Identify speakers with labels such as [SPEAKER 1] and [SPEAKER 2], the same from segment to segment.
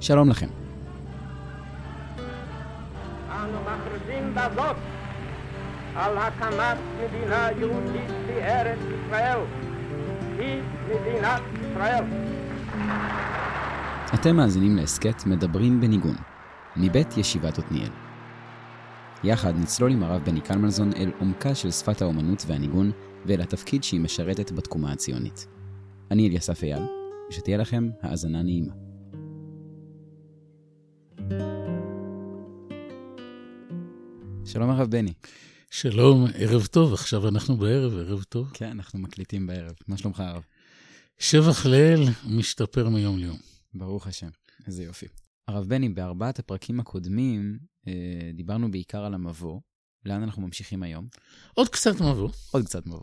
[SPEAKER 1] שלום לכם.
[SPEAKER 2] אנו מכריזים בזאת על הקמת מדינה יהודית בארץ ישראל. היא מדינת ישראל.
[SPEAKER 1] אתם מאזינים להסכת מדברים בניגון, מבית ישיבת עתניאל. יחד נצלול עם הרב בני קלמנזון אל עומקה של שפת האומנות והניגון ואל התפקיד שהיא משרתת בתקומה הציונית. אני אליסף אייל, ושתהיה לכם האזנה נעימה. שלום הרב בני.
[SPEAKER 3] שלום, ערב טוב, עכשיו אנחנו בערב, ערב טוב.
[SPEAKER 1] כן, אנחנו מקליטים בערב. מה שלומך הרב?
[SPEAKER 3] שבח לאל משתפר מיום ליום.
[SPEAKER 1] ברוך השם, איזה יופי. הרב בני, בארבעת הפרקים הקודמים אה, דיברנו בעיקר על המבוא. לאן אנחנו ממשיכים היום?
[SPEAKER 3] עוד קצת מבוא.
[SPEAKER 1] עוד קצת מבוא.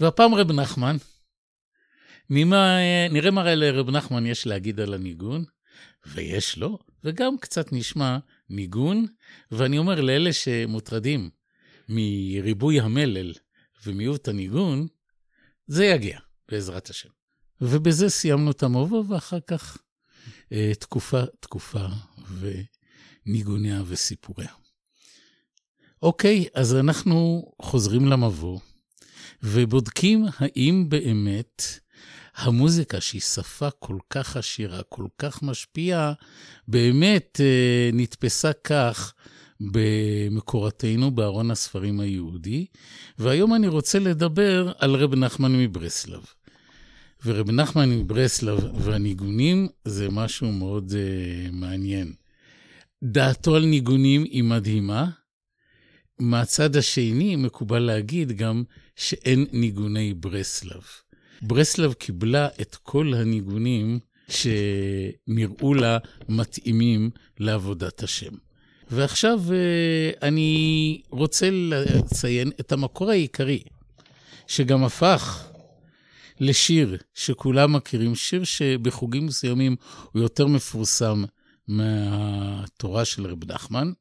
[SPEAKER 3] והפעם רב נחמן. נראה, נראה מה לרב נחמן יש להגיד על הניגון, ויש לו, וגם קצת נשמע ניגון, ואני אומר לאלה שמוטרדים מריבוי המלל ומיעוט הניגון, זה יגיע, בעזרת השם. ובזה סיימנו את המבוא, ואחר כך אה, תקופה, תקופה, וניגוניה וסיפוריה. אוקיי, אז אנחנו חוזרים למבוא, ובודקים האם באמת המוזיקה, שהיא שפה כל כך עשירה, כל כך משפיעה, באמת אה, נתפסה כך במקורתנו בארון הספרים היהודי. והיום אני רוצה לדבר על רב נחמן מברסלב. ורב נחמן מברסלב והניגונים זה משהו מאוד אה, מעניין. דעתו על ניגונים היא מדהימה. מהצד השני, מקובל להגיד גם שאין ניגוני ברסלב. ברסלב קיבלה את כל הניגונים שנראו לה מתאימים לעבודת השם. ועכשיו אה, אני רוצה לציין את המקור העיקרי, שגם הפך לשיר שכולם מכירים, שיר שבחוגים מסוימים הוא יותר מפורסם מהתורה של רב נחמן.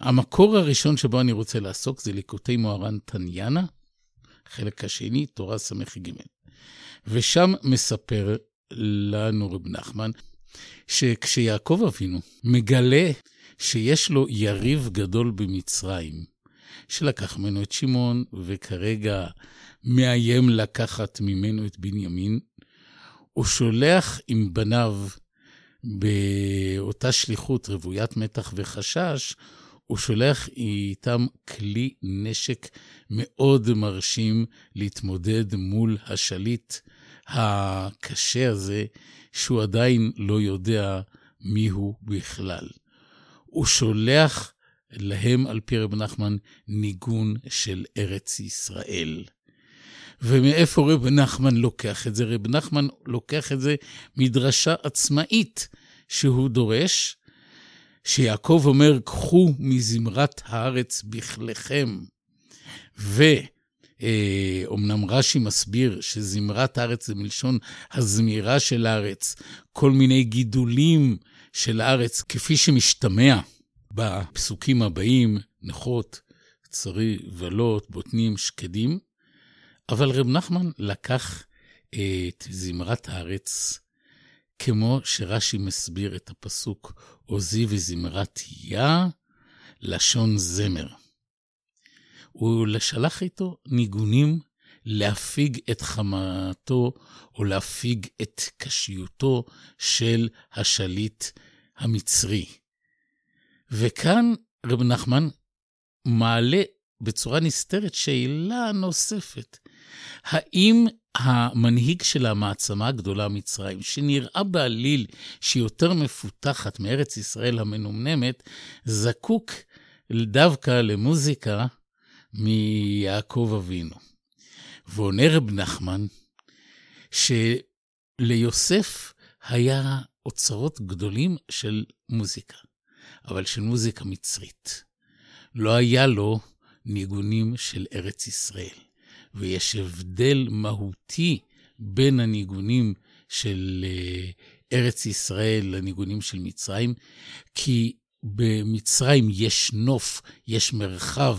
[SPEAKER 3] המקור הראשון שבו אני רוצה לעסוק זה ליקוטי מוהר"ן תניאנה, חלק השני, תורה ס"ג. ושם מספר לנו רב נחמן, שכשיעקב אבינו מגלה שיש לו יריב גדול במצרים, שלקח ממנו את שמעון, וכרגע מאיים לקחת ממנו את בנימין, הוא שולח עם בניו באותה שליחות רוויית מתח וחשש, הוא שולח איתם כלי נשק מאוד מרשים להתמודד מול השליט הקשה הזה, שהוא עדיין לא יודע מיהו בכלל. הוא שולח להם, על פי רב נחמן, ניגון של ארץ ישראל. ומאיפה רב נחמן לוקח את זה? רב נחמן לוקח את זה מדרשה עצמאית שהוא דורש, שיעקב אומר, קחו מזמרת הארץ בכליכם. ואומנם רש"י מסביר שזמרת הארץ זה מלשון הזמירה של הארץ, כל מיני גידולים של הארץ, כפי שמשתמע בפסוקים הבאים, נכות, צרי, ולות, בוטנים, שקדים. אבל רב נחמן לקח את זמרת הארץ כמו שרש"י מסביר את הפסוק, עוזי וזמרת יה, לשון זמר. הוא שלח איתו ניגונים להפיג את חמתו או להפיג את קשיותו של השליט המצרי. וכאן רב נחמן מעלה בצורה נסתרת שאלה נוספת. האם המנהיג של המעצמה הגדולה, מצרים, שנראה בעליל שהיא יותר מפותחת מארץ ישראל המנומנמת, זקוק דווקא למוזיקה מיעקב אבינו. ועונה רב נחמן, שליוסף היה אוצרות גדולים של מוזיקה, אבל של מוזיקה מצרית. לא היה לו ניגונים של ארץ ישראל. ויש הבדל מהותי בין הניגונים של אה, ארץ ישראל לניגונים של מצרים, כי במצרים יש נוף, יש מרחב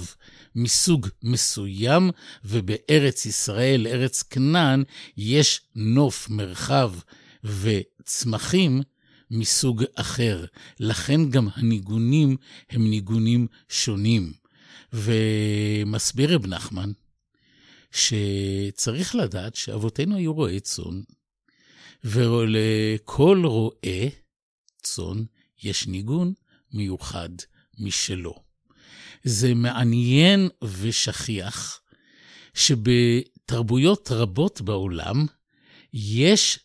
[SPEAKER 3] מסוג מסוים, ובארץ ישראל, ארץ כנען, יש נוף, מרחב וצמחים מסוג אחר. לכן גם הניגונים הם ניגונים שונים. ומסביר רב נחמן שצריך לדעת שאבותינו היו רועי צאן, ולכל רועה צאן יש ניגון מיוחד משלו. זה מעניין ושכיח שבתרבויות רבות בעולם יש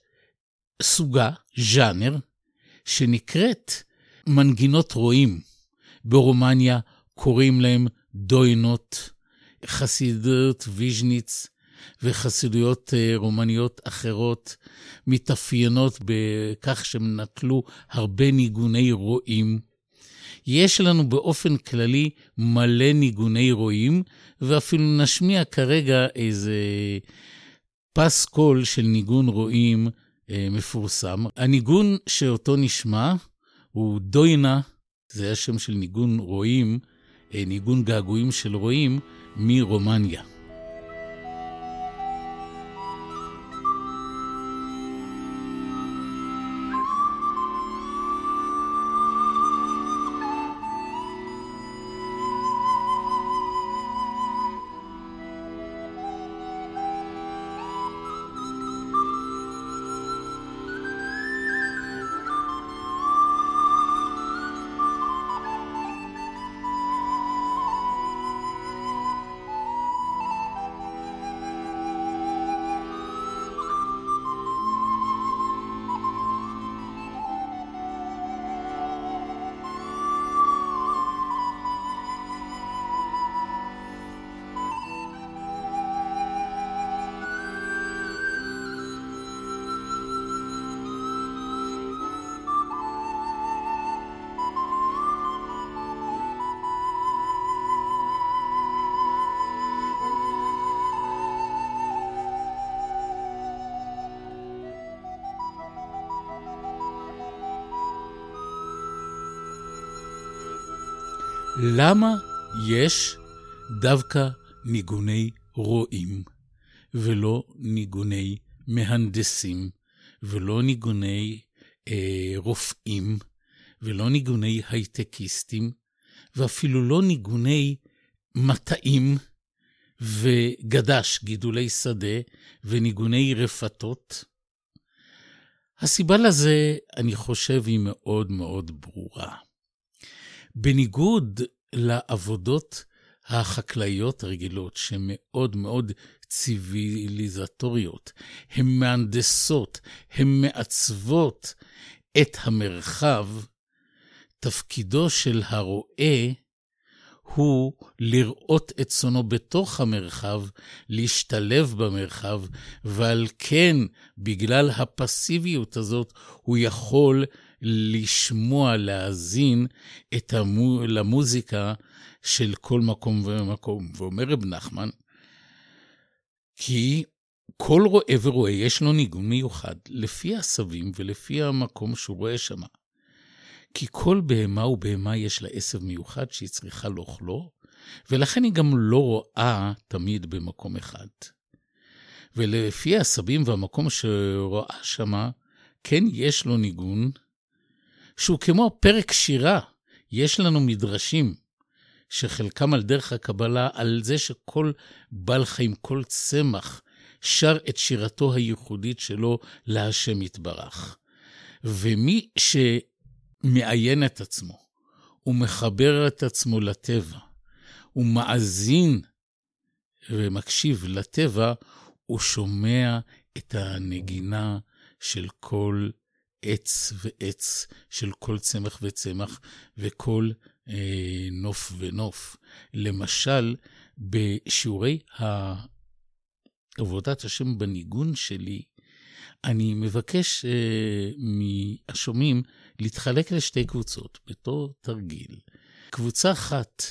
[SPEAKER 3] סוגה, ז'אנר, שנקראת מנגינות רועים. ברומניה קוראים להם דוינות, חסידות ויז'ניץ וחסידויות אה, רומניות אחרות מתאפיינות בכך שהם נטלו הרבה ניגוני רועים. יש לנו באופן כללי מלא ניגוני רועים, ואפילו נשמיע כרגע איזה פס קול של ניגון רועים אה, מפורסם. הניגון שאותו נשמע הוא דוינה, זה השם של ניגון רועים, אה, ניגון געגועים של רועים מרומניה. למה יש דווקא ניגוני רועים, ולא ניגוני מהנדסים, ולא ניגוני אה, רופאים, ולא ניגוני הייטקיסטים, ואפילו לא ניגוני מטעים וגדש, גידולי שדה, וניגוני רפתות? הסיבה לזה, אני חושב, היא מאוד מאוד ברורה. בניגוד לעבודות החקלאיות הרגילות, שהן מאוד מאוד ציוויליזטוריות, הן מהנדסות, הן מעצבות את המרחב, תפקידו של הרועה הוא לראות את צונו בתוך המרחב, להשתלב במרחב, ועל כן, בגלל הפסיביות הזאת, הוא יכול לשמוע, להאזין את המו, למוזיקה של כל מקום ומקום. ואומר רב נחמן, כי כל רועה ורועה יש לו ניגון מיוחד, לפי העשבים ולפי המקום שהוא רואה שמה. כי כל בהמה ובהמה יש לה עשב מיוחד שהיא צריכה לאוכלו, ולכן היא גם לא רואה תמיד במקום אחד. ולפי העשבים והמקום שרואה שמה, כן יש לו ניגון שהוא כמו פרק שירה. יש לנו מדרשים, שחלקם על דרך הקבלה, על זה שכל בעל חיים, כל צמח, שר את שירתו הייחודית שלו להשם יתברך. ומי שמעיין את עצמו, ומחבר את עצמו לטבע, ומאזין ומקשיב לטבע, הוא שומע את הנגינה של כל עץ ועץ, של כל צמח וצמח, וכל אה, נוף ונוף. למשל, בשיעורי עבודת השם בניגון שלי, אני מבקש אה, מהשומעים להתחלק לשתי קבוצות, בתור תרגיל. קבוצה אחת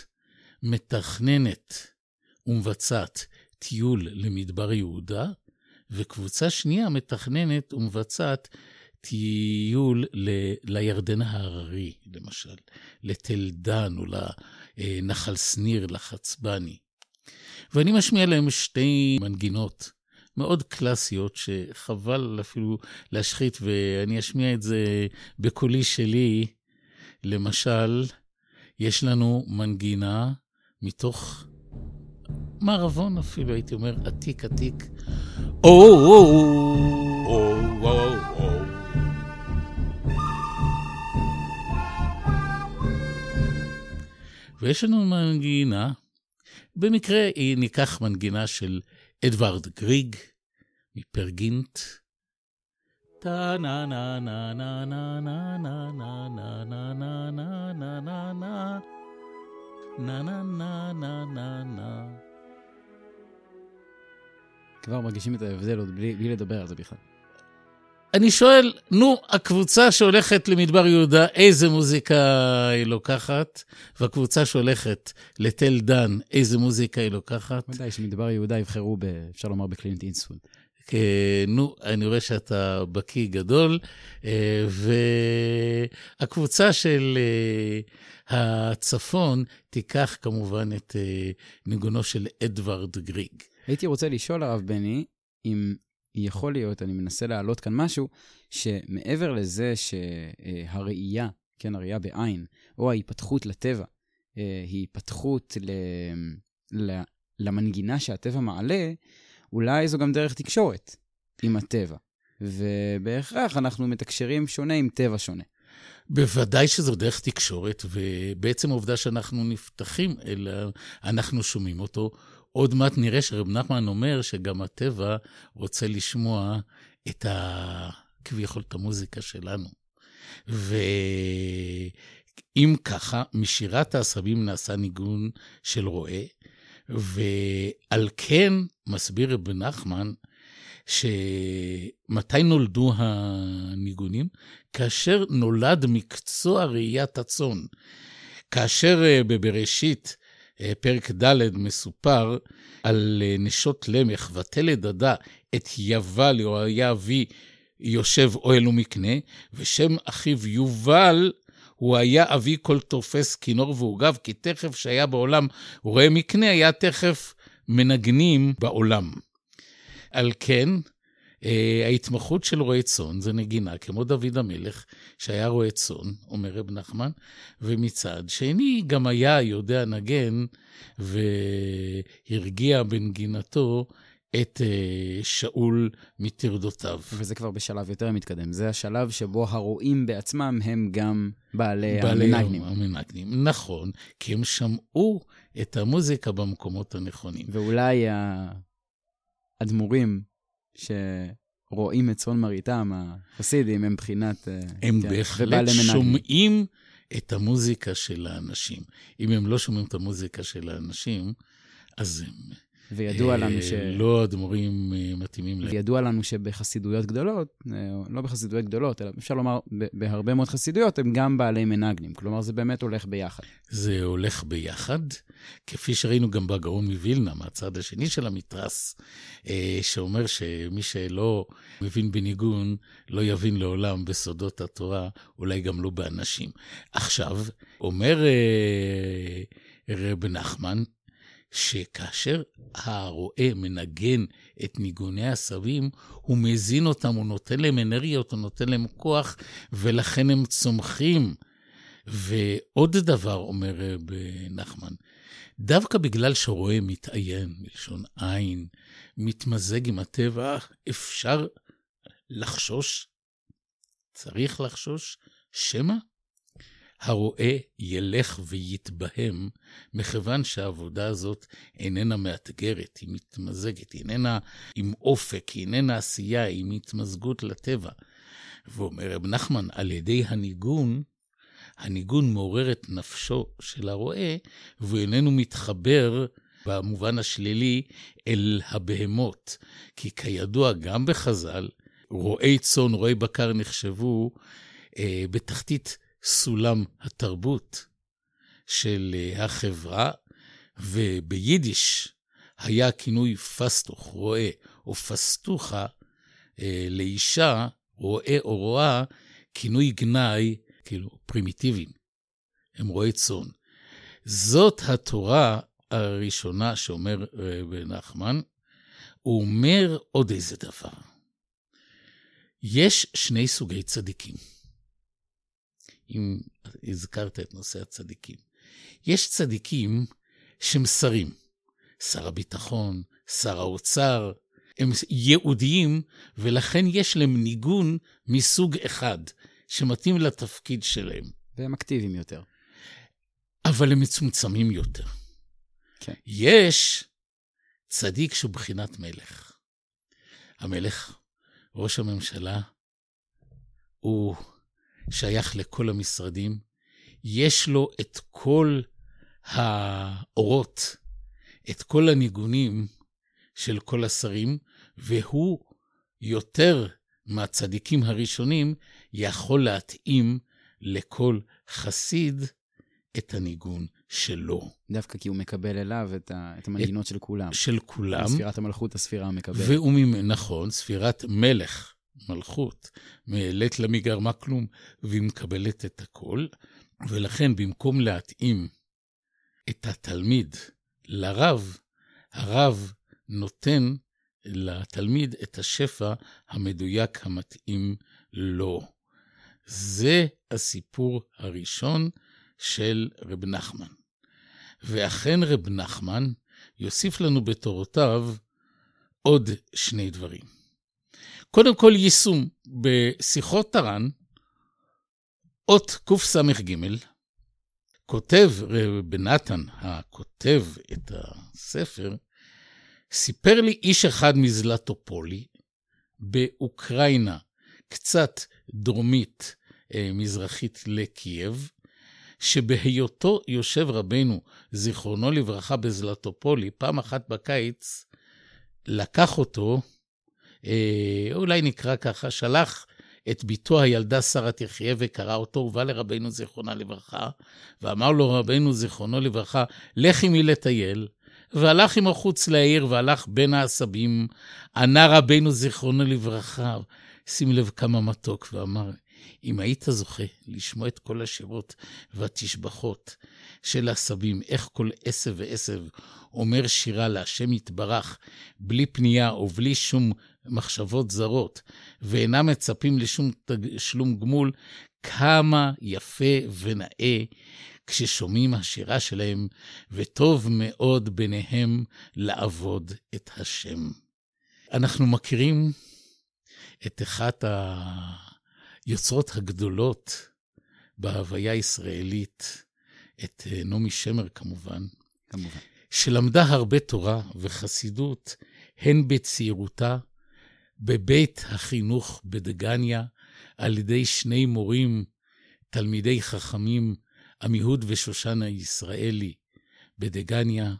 [SPEAKER 3] מתכננת ומבצעת טיול למדבר יהודה, וקבוצה שנייה מתכננת ומבצעת טיול ל, לירדן ההררי, למשל, לתל דן או לנחל שניר, לחצבני. ואני משמיע להם שתי מנגינות מאוד קלאסיות, שחבל אפילו להשחית, ואני אשמיע את זה בקולי שלי. למשל, יש לנו מנגינה מתוך מערבון אפילו, הייתי אומר, עתיק עתיק. או, או, או, או, או. ויש לנו מנגינה, במקרה היא ניקח מנגינה של אדוארד גריג מפרגינט.
[SPEAKER 1] כבר מרגישים את ההבדל עוד בלי לדבר על זה בכלל.
[SPEAKER 3] אני שואל, נו, הקבוצה שהולכת למדבר יהודה, איזה מוזיקה היא לוקחת? והקבוצה שהולכת לתל דן, איזה מוזיקה היא לוקחת?
[SPEAKER 1] ודאי שמדבר יהודה יבחרו, ב, אפשר לומר, בקלינט אינספוד.
[SPEAKER 3] אה, נו, אני רואה שאתה בקיא גדול, אה, והקבוצה של אה, הצפון תיקח כמובן את ניגונו של אדוארד גריג.
[SPEAKER 1] הייתי רוצה לשאול, הרב בני, אם יכול להיות, אני מנסה להעלות כאן משהו, שמעבר לזה שהראייה, כן, הראייה בעין, או ההיפתחות לטבע, היא היפתחות ל... למנגינה שהטבע מעלה, אולי זו גם דרך תקשורת עם הטבע. ובהכרח אנחנו מתקשרים שונה עם טבע שונה.
[SPEAKER 3] בוודאי שזו דרך תקשורת, ובעצם העובדה שאנחנו נפתחים אלא אנחנו שומעים אותו. עוד מעט נראה שרב נחמן אומר שגם הטבע רוצה לשמוע את ה... כביכול את המוזיקה שלנו. ואם ככה, משירת העשבים נעשה ניגון של רועה, ועל כן מסביר רב נחמן, שמתי נולדו הניגונים? כאשר נולד מקצוע ראיית הצאן. כאשר אה, בבראשית, פרק ד' מסופר על אה, נשות למך, ותלד עדה את יבל, או היה אבי יושב אוהל ומקנה, ושם אחיו יובל הוא היה אבי כל תופס כינור ועוגב, כי תכף שהיה בעולם רואה מקנה, היה תכף מנגנים בעולם. על כן, אה, ההתמחות של רועה צאן זה נגינה, כמו דוד המלך, שהיה רועה צאן, אומר רב נחמן, ומצד שני גם היה יודע נגן והרגיע בנגינתו את uh, שאול מטרדותיו.
[SPEAKER 1] וזה כבר בשלב יותר מתקדם. זה השלב שבו הרועים בעצמם הם גם בעלי, בעלי המנגנים.
[SPEAKER 3] המנגנים, נכון, כי הם שמעו את המוזיקה במקומות הנכונים.
[SPEAKER 1] ואולי האדמו"רים שרואים את צאן מרעיתם, החסידים, הם מבחינת...
[SPEAKER 3] אה, הם כן, בהחלט שומעים את המוזיקה של האנשים. אם הם לא שומעים את המוזיקה של האנשים, אז הם...
[SPEAKER 1] וידוע לנו אה, ש...
[SPEAKER 3] לא אדמו"רים אה, מתאימים
[SPEAKER 1] להם. וידוע לנו שבחסידויות גדולות, אה, לא בחסידויות גדולות, אלא אפשר לומר בהרבה מאוד חסידויות, הם גם בעלי מנגנים. כלומר, זה באמת הולך ביחד.
[SPEAKER 3] זה הולך ביחד, כפי שראינו גם בגאון מווילנה, מהצד השני של המתרס, שאומר שמי שלא מבין בניגון, לא יבין לעולם בסודות התורה, אולי גם לא באנשים. עכשיו, אומר רב נחמן, שכאשר הרועה מנגן את ניגוני הסבים, הוא מזין אותם, הוא נותן להם אנרגיות, הוא נותן להם כוח, ולכן הם צומחים. ועוד דבר, אומר רב נחמן, דווקא בגלל שרועה מתעיין, מלשון עין, מתמזג עם הטבע, אפשר לחשוש, צריך לחשוש, שמא הרואה ילך ויתבהם, מכיוון שהעבודה הזאת איננה מאתגרת, היא מתמזגת, היא איננה עם אופק, היא איננה עשייה, היא מתמזגות לטבע. ואומר רב נחמן, על ידי הניגון, הניגון מעורר את נפשו של הרועה, והוא איננו מתחבר במובן השלילי אל הבהמות. כי כידוע, גם בחז"ל, רועי צאן, רועי בקר נחשבו אה, בתחתית סולם התרבות של אה, החברה, וביידיש היה הכינוי פסטוך, רועה, או פסטוחה, אה, לאישה, רועה או רועה, כינוי גנאי, כאילו, פרימיטיביים. הם רועי צאן. זאת התורה הראשונה שאומר רבי נחמן, הוא אומר עוד איזה דבר. יש שני סוגי צדיקים. אם הזכרת את נושא הצדיקים. יש צדיקים שהם שרים. שר הביטחון, שר האוצר, הם יהודיים, ולכן יש להם ניגון מסוג אחד, שמתאים לתפקיד שלהם.
[SPEAKER 1] והם אקטיביים יותר.
[SPEAKER 3] אבל הם מצומצמים יותר.
[SPEAKER 1] כן.
[SPEAKER 3] יש צדיק שהוא בחינת מלך. המלך, ראש הממשלה, הוא שייך לכל המשרדים, יש לו את כל האורות, את כל הניגונים של כל השרים, והוא יותר מהצדיקים הראשונים יכול להתאים לכל חסיד את הניגון שלו.
[SPEAKER 1] דווקא כי הוא מקבל אליו את, ה, את המנגינות של כולם.
[SPEAKER 3] של כולם.
[SPEAKER 1] ספירת המלכות, הספירה המקבלת.
[SPEAKER 3] והוא, נכון, ספירת מלך, מלכות, מלט למי גרמה כלום, והיא מקבלת את הכל. ולכן, במקום להתאים את התלמיד לרב, הרב נותן לתלמיד את השפע המדויק המתאים לו. זה הסיפור הראשון של רב נחמן. ואכן רב נחמן יוסיף לנו בתורותיו עוד שני דברים. קודם כל יישום. בשיחות תר"ן, אות קס"ג, כותב רב נתן, הכותב את הספר, סיפר לי איש אחד מזלטופולי, באוקראינה, קצת דרומית אה, מזרחית לקייב, שבהיותו יושב רבנו, זיכרונו לברכה, בזלטופולי, פעם אחת בקיץ, לקח אותו, אולי נקרא ככה, שלח את בתו הילדה שרה תחיה וקרא אותו, ובא לרבנו זיכרונה לברכה, ואמר לו רבנו זיכרונו לברכה, לך עמי לטייל. והלך עמו חוץ לעיר, והלך בין העשבים, ענה רבנו זיכרונו לברכה, שים לב כמה מתוק, ואמר, אם היית זוכה לשמוע את כל השירות והתשבחות של הסבים, איך כל עשב ועשב אומר שירה להשם יתברך, בלי פנייה ובלי שום מחשבות זרות, ואינם מצפים לשום תשלום גמול, כמה יפה ונאה כששומעים השירה שלהם, וטוב מאוד ביניהם לעבוד את השם. אנחנו מכירים את אחת היוצרות הגדולות בהוויה הישראלית, את נעמי שמר כמובן,
[SPEAKER 1] כמובן.
[SPEAKER 3] שלמדה הרבה תורה וחסידות, הן בצעירותה, בבית החינוך בדגניה, על ידי שני מורים, תלמידי חכמים, עמיהוד ושושנה ישראלי בדגניה.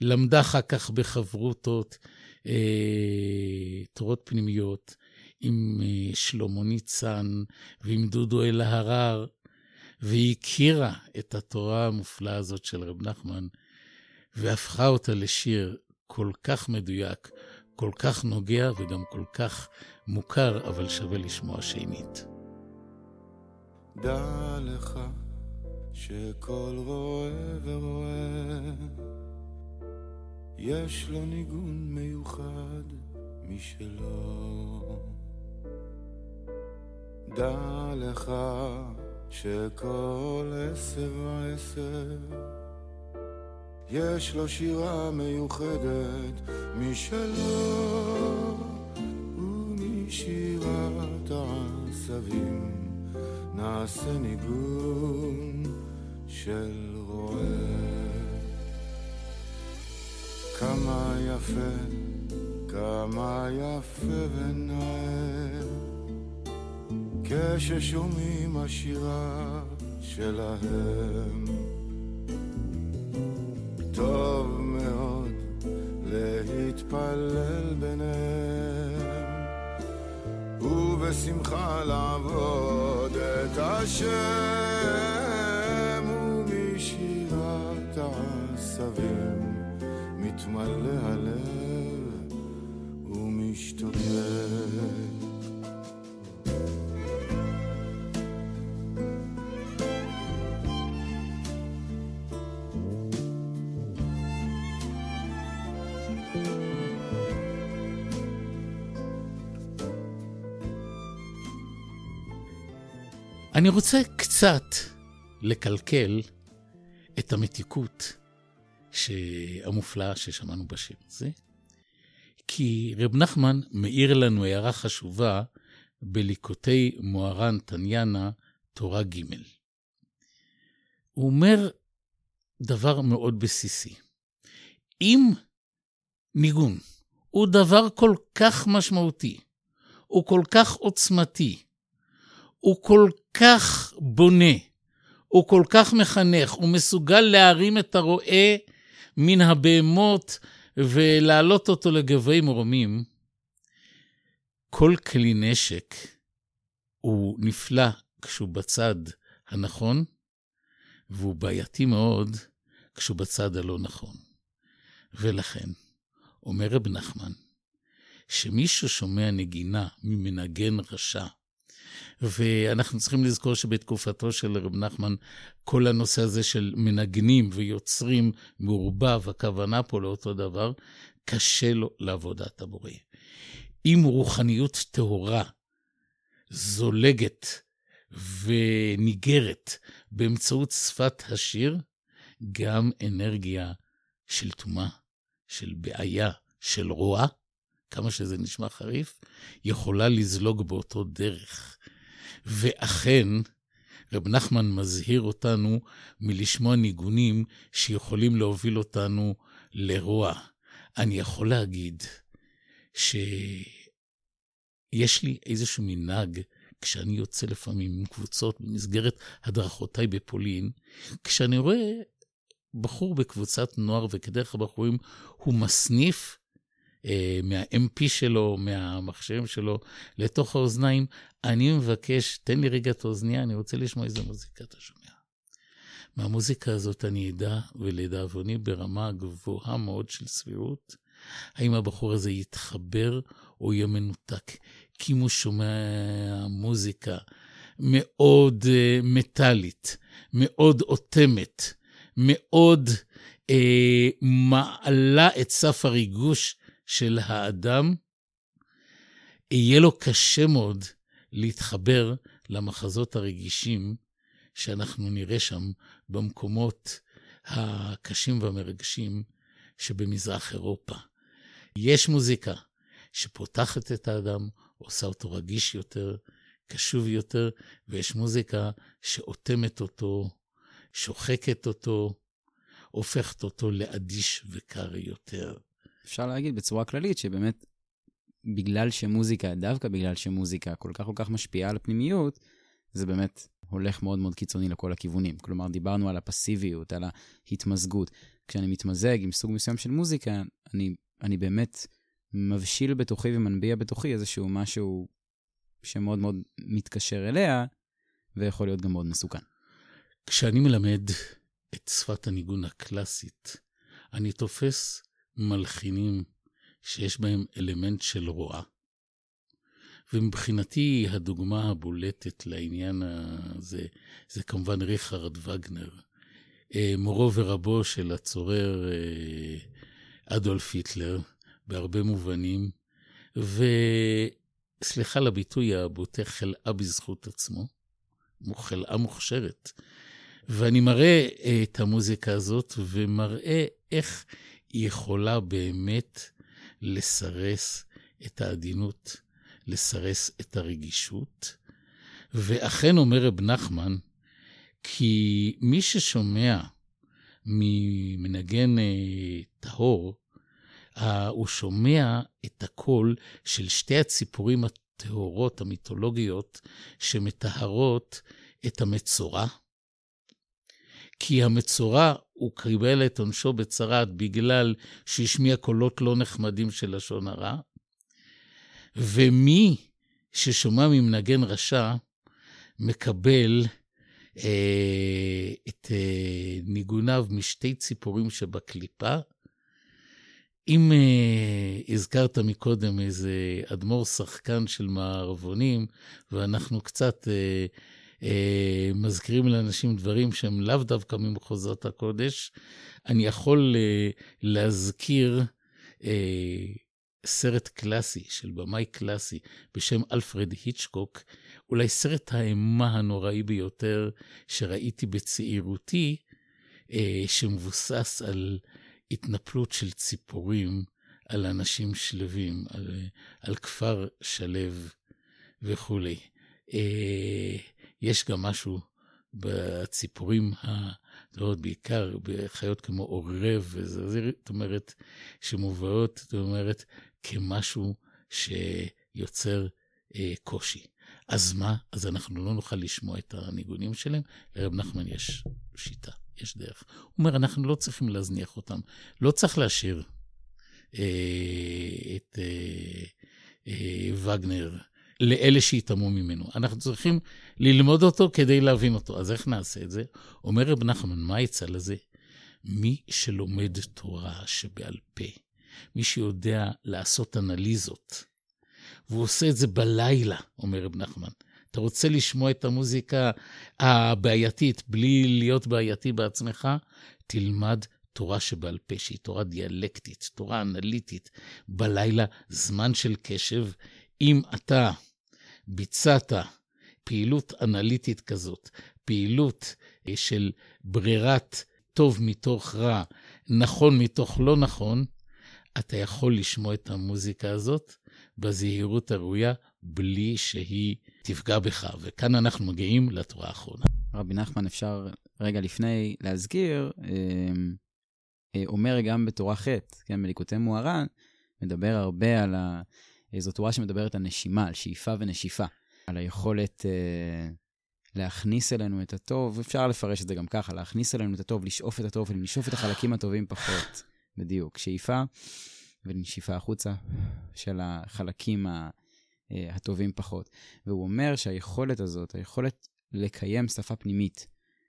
[SPEAKER 3] למדה אחר כך בחברותות, אה, תורות פנימיות, עם אה, שלמה ניצן ועם דודו אלהרר, והיא הכירה את התורה המופלאה הזאת של רב נחמן, והפכה אותה לשיר כל כך מדויק, כל כך נוגע וגם כל כך מוכר, אבל שווה לשמוע שנית.
[SPEAKER 4] דע לך שכל רואה ורואה יש לו ניגון מיוחד משלו. דע לך שכל עשר ועשר יש לו שירה מיוחדת משלו ומשירת העשבים נעשה ניגון של רועה. כמה יפה, כמה יפה ונאה, כששומעים השירה שלהם. טוב מאוד להתפלל ביניהם, ובשמחה לעבוד את השם.
[SPEAKER 3] אני רוצה קצת לקלקל את המתיקות המופלאה ששמענו בשיר הזה, כי רב נחמן מאיר לנו הערה חשובה בליקוטי מוהר"ן תניאנה, תורה ג'. הוא אומר דבר מאוד בסיסי. אם ניגון הוא דבר כל כך משמעותי, הוא כל כך עוצמתי, הוא כל כך בונה, הוא כל כך מחנך, הוא מסוגל להרים את הרועה מן הבהמות ולהעלות אותו לגבי מרומים, כל כלי נשק הוא נפלא כשהוא בצד הנכון, והוא בעייתי מאוד כשהוא בצד הלא נכון. ולכן, אומר רב נחמן, שמי ששומע נגינה ממנגן רשע, ואנחנו צריכים לזכור שבתקופתו של רב נחמן, כל הנושא הזה של מנגנים ויוצרים מעורבב, הכוונה פה לאותו דבר, קשה לו לעבודת הבורא. אם רוחניות טהורה זולגת וניגרת באמצעות שפת השיר, גם אנרגיה של טומאה, של בעיה, של רוע, כמה שזה נשמע חריף, יכולה לזלוג באותו דרך. ואכן, רב נחמן מזהיר אותנו מלשמוע ניגונים שיכולים להוביל אותנו לרוע. אני יכול להגיד שיש לי איזשהו מנהג כשאני יוצא לפעמים עם קבוצות במסגרת הדרכותיי בפולין, כשאני רואה בחור בקבוצת נוער וכדרך הבחורים, הוא מסניף מה-MP שלו, מהמכשירים שלו, לתוך האוזניים, אני מבקש, תן לי רגע את האוזנייה, אני רוצה לשמוע איזה מוזיקה אתה שומע. מהמוזיקה הזאת אני אדע, ולדאבוני ברמה גבוהה מאוד של סבירות, האם הבחור הזה יתחבר או יהיה מנותק. כי אם הוא שומע מוזיקה מאוד uh, מטאלית, מאוד אוטמת, מאוד uh, מעלה את סף הריגוש של האדם, יהיה לו קשה מאוד להתחבר למחזות הרגישים שאנחנו נראה שם במקומות הקשים והמרגשים שבמזרח אירופה. יש מוזיקה שפותחת את האדם, עושה אותו רגיש יותר, קשוב יותר, ויש מוזיקה שאוטמת אותו, שוחקת אותו, הופכת אותו לאדיש וקר יותר.
[SPEAKER 1] אפשר להגיד בצורה כללית שבאמת, בגלל שמוזיקה, דווקא בגלל שמוזיקה כל כך כל כך משפיעה על הפנימיות, זה באמת הולך מאוד מאוד קיצוני לכל הכיוונים. כלומר, דיברנו על הפסיביות, על ההתמזגות. כשאני מתמזג עם סוג מסוים של מוזיקה, אני, אני באמת מבשיל בתוכי ומנביע בתוכי איזשהו משהו שמאוד מאוד מתקשר אליה, ויכול להיות גם מאוד מסוכן.
[SPEAKER 3] כשאני מלמד את שפת הניגון הקלאסית, אני תופס מלחינים שיש בהם אלמנט של רוע. ומבחינתי הדוגמה הבולטת לעניין הזה, זה כמובן ריכרד וגנר, אה, מורו ורבו של הצורר אה, אדולף היטלר, בהרבה מובנים, וסליחה על הביטוי הבוטה, חלאה בזכות עצמו, חלאה מוכשרת. ואני מראה את המוזיקה הזאת ומראה איך היא יכולה באמת לסרס את העדינות, לסרס את הרגישות. ואכן אומר רב נחמן, כי מי ששומע ממנגן אה, טהור, אה, הוא שומע את הקול של שתי הציפורים הטהורות, המיתולוגיות, שמטהרות את המצורע. כי המצורע, הוא קיבל את עונשו בצרת בגלל שהשמיע קולות לא נחמדים של לשון הרע, ומי ששומע ממנגן רשע, מקבל אה, את אה, ניגוניו משתי ציפורים שבקליפה. אם אה, הזכרת מקודם איזה אדמו"ר שחקן של מערבונים, ואנחנו קצת אה, אה, מזכירים לאנשים דברים שהם לאו דווקא ממחוזות הקודש, אני יכול אה, להזכיר אה, סרט קלאסי של במאי קלאסי בשם אלפרד היצ'קוק, אולי סרט האימה הנוראי ביותר שראיתי בצעירותי, אה, שמבוסס על התנפלות של ציפורים על אנשים שלווים, על, על כפר שלו וכולי. אה, יש גם משהו בציפורים, זאת בעיקר בחיות כמו עורב, זאת אומרת, שמובאות, זאת אומרת, כמשהו שיוצר אה, קושי. אז מה? אז אנחנו לא נוכל לשמוע את הניגונים שלהם. לרב נחמן יש שיטה, יש דרך. הוא אומר, אנחנו לא צריכים להזניח אותם. לא צריך להשאיר אה, את אה, אה, וגנר לאלה שיטעמו ממנו. אנחנו צריכים ללמוד אותו כדי להבין אותו. אז איך נעשה את זה? אומר רב נחמן, מה יצא לזה? מי שלומד תורה שבעל פה, מי שיודע לעשות אנליזות, והוא עושה את זה בלילה, אומר רב נחמן. אתה רוצה לשמוע את המוזיקה הבעייתית בלי להיות בעייתי בעצמך? תלמד תורה שבעל פה, שהיא תורה דיאלקטית, תורה אנליטית, בלילה, זמן של קשב. אם אתה ביצעת פעילות אנליטית כזאת, פעילות אה, של ברירת טוב מתוך רע, נכון מתוך לא נכון, אתה יכול לשמוע את המוזיקה הזאת בזהירות הראויה, בלי שהיא תפגע בך. וכאן אנחנו מגיעים לתורה האחרונה.
[SPEAKER 1] רבי נחמן, אפשר רגע לפני להזכיר, אמ, אה, אומר גם בתורה ח', כן, בליקוטי מוהר"ן, מדבר הרבה על ה... אה, זו תורה שמדברת על נשימה, על שאיפה ונשיפה, על היכולת אה, להכניס אלינו את הטוב, אפשר לפרש את זה גם ככה, להכניס אלינו את הטוב, לשאוף את הטוב ולנשוף את החלקים הטובים פחות. בדיוק, שאיפה ונשיפה החוצה של החלקים ה, אה, הטובים פחות. והוא אומר שהיכולת הזאת, היכולת לקיים שפה פנימית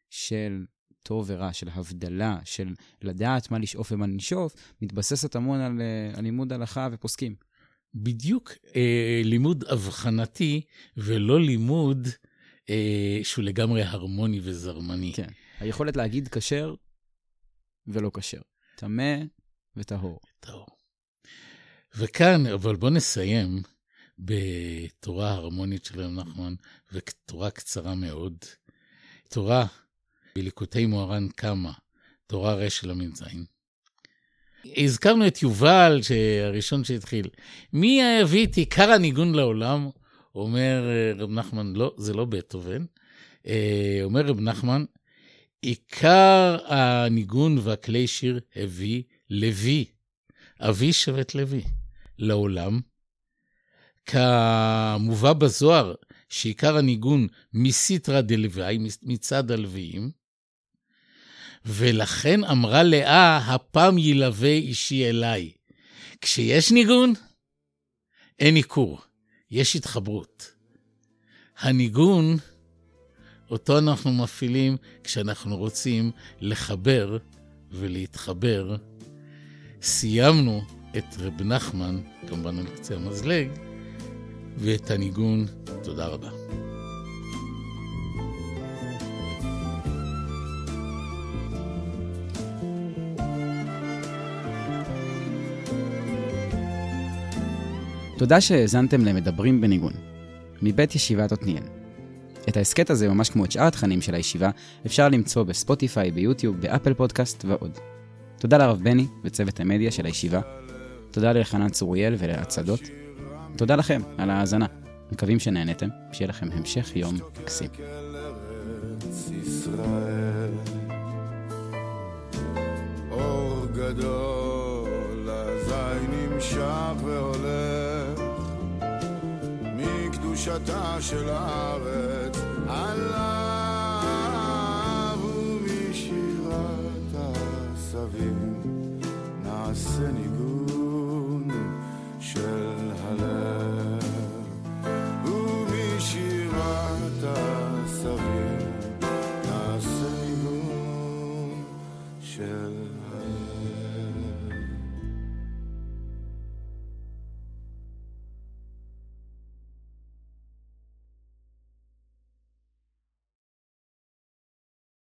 [SPEAKER 1] של טוב ורע, של הבדלה, של לדעת מה לשאוף ומה לנשוף, מתבססת המון על, על לימוד הלכה ופוסקים.
[SPEAKER 3] בדיוק אה, לימוד אבחנתי, ולא לימוד אה, שהוא לגמרי הרמוני וזרמני.
[SPEAKER 1] כן, היכולת להגיד כשר ולא כשר, טמא וטהור.
[SPEAKER 3] טהור. וכאן, אבל בואו נסיים בתורה הרמונית של רב נחמן, ותורה קצרה מאוד. תורה בליקוטי מוהר"ן קמה, תורה רש ל"ז. הזכרנו את יובל, הראשון שהתחיל. מי יביא את עיקר הניגון לעולם? אומר רב נחמן, לא, זה לא בטהובן. אה, אומר רב נחמן, עיקר הניגון והכלי שיר הביא לוי, אבי שבט לוי, לעולם. כמובא בזוהר, שעיקר הניגון מסיתרא דלוואי, מצד הלוויים, ולכן אמרה לאה, הפעם ילווה אישי אליי. כשיש ניגון, אין עיקור, יש התחברות. הניגון, אותו אנחנו מפעילים כשאנחנו רוצים לחבר ולהתחבר. סיימנו את רב נחמן, כמובן על קצה המזלג, ואת הניגון. תודה רבה.
[SPEAKER 1] תודה שהאזנתם למדברים בניגון, מבית ישיבת עתניאל. את ההסכת הזה, ממש כמו את שאר התכנים של הישיבה, אפשר למצוא בספוטיפיי, ביוטיוב, באפל פודקאסט ועוד. תודה לרב בני וצוות המדיה של הישיבה. תודה לאלחנן צוריאל ולהצדות. תודה לכם על ההאזנה. מקווים שנהנתם, שיהיה לכם המשך יום מקסים.
[SPEAKER 4] אור גדול, אזי נמשך והולך מקדושתה של הארץ עליו ומשירת הסבים. נעשה ניגון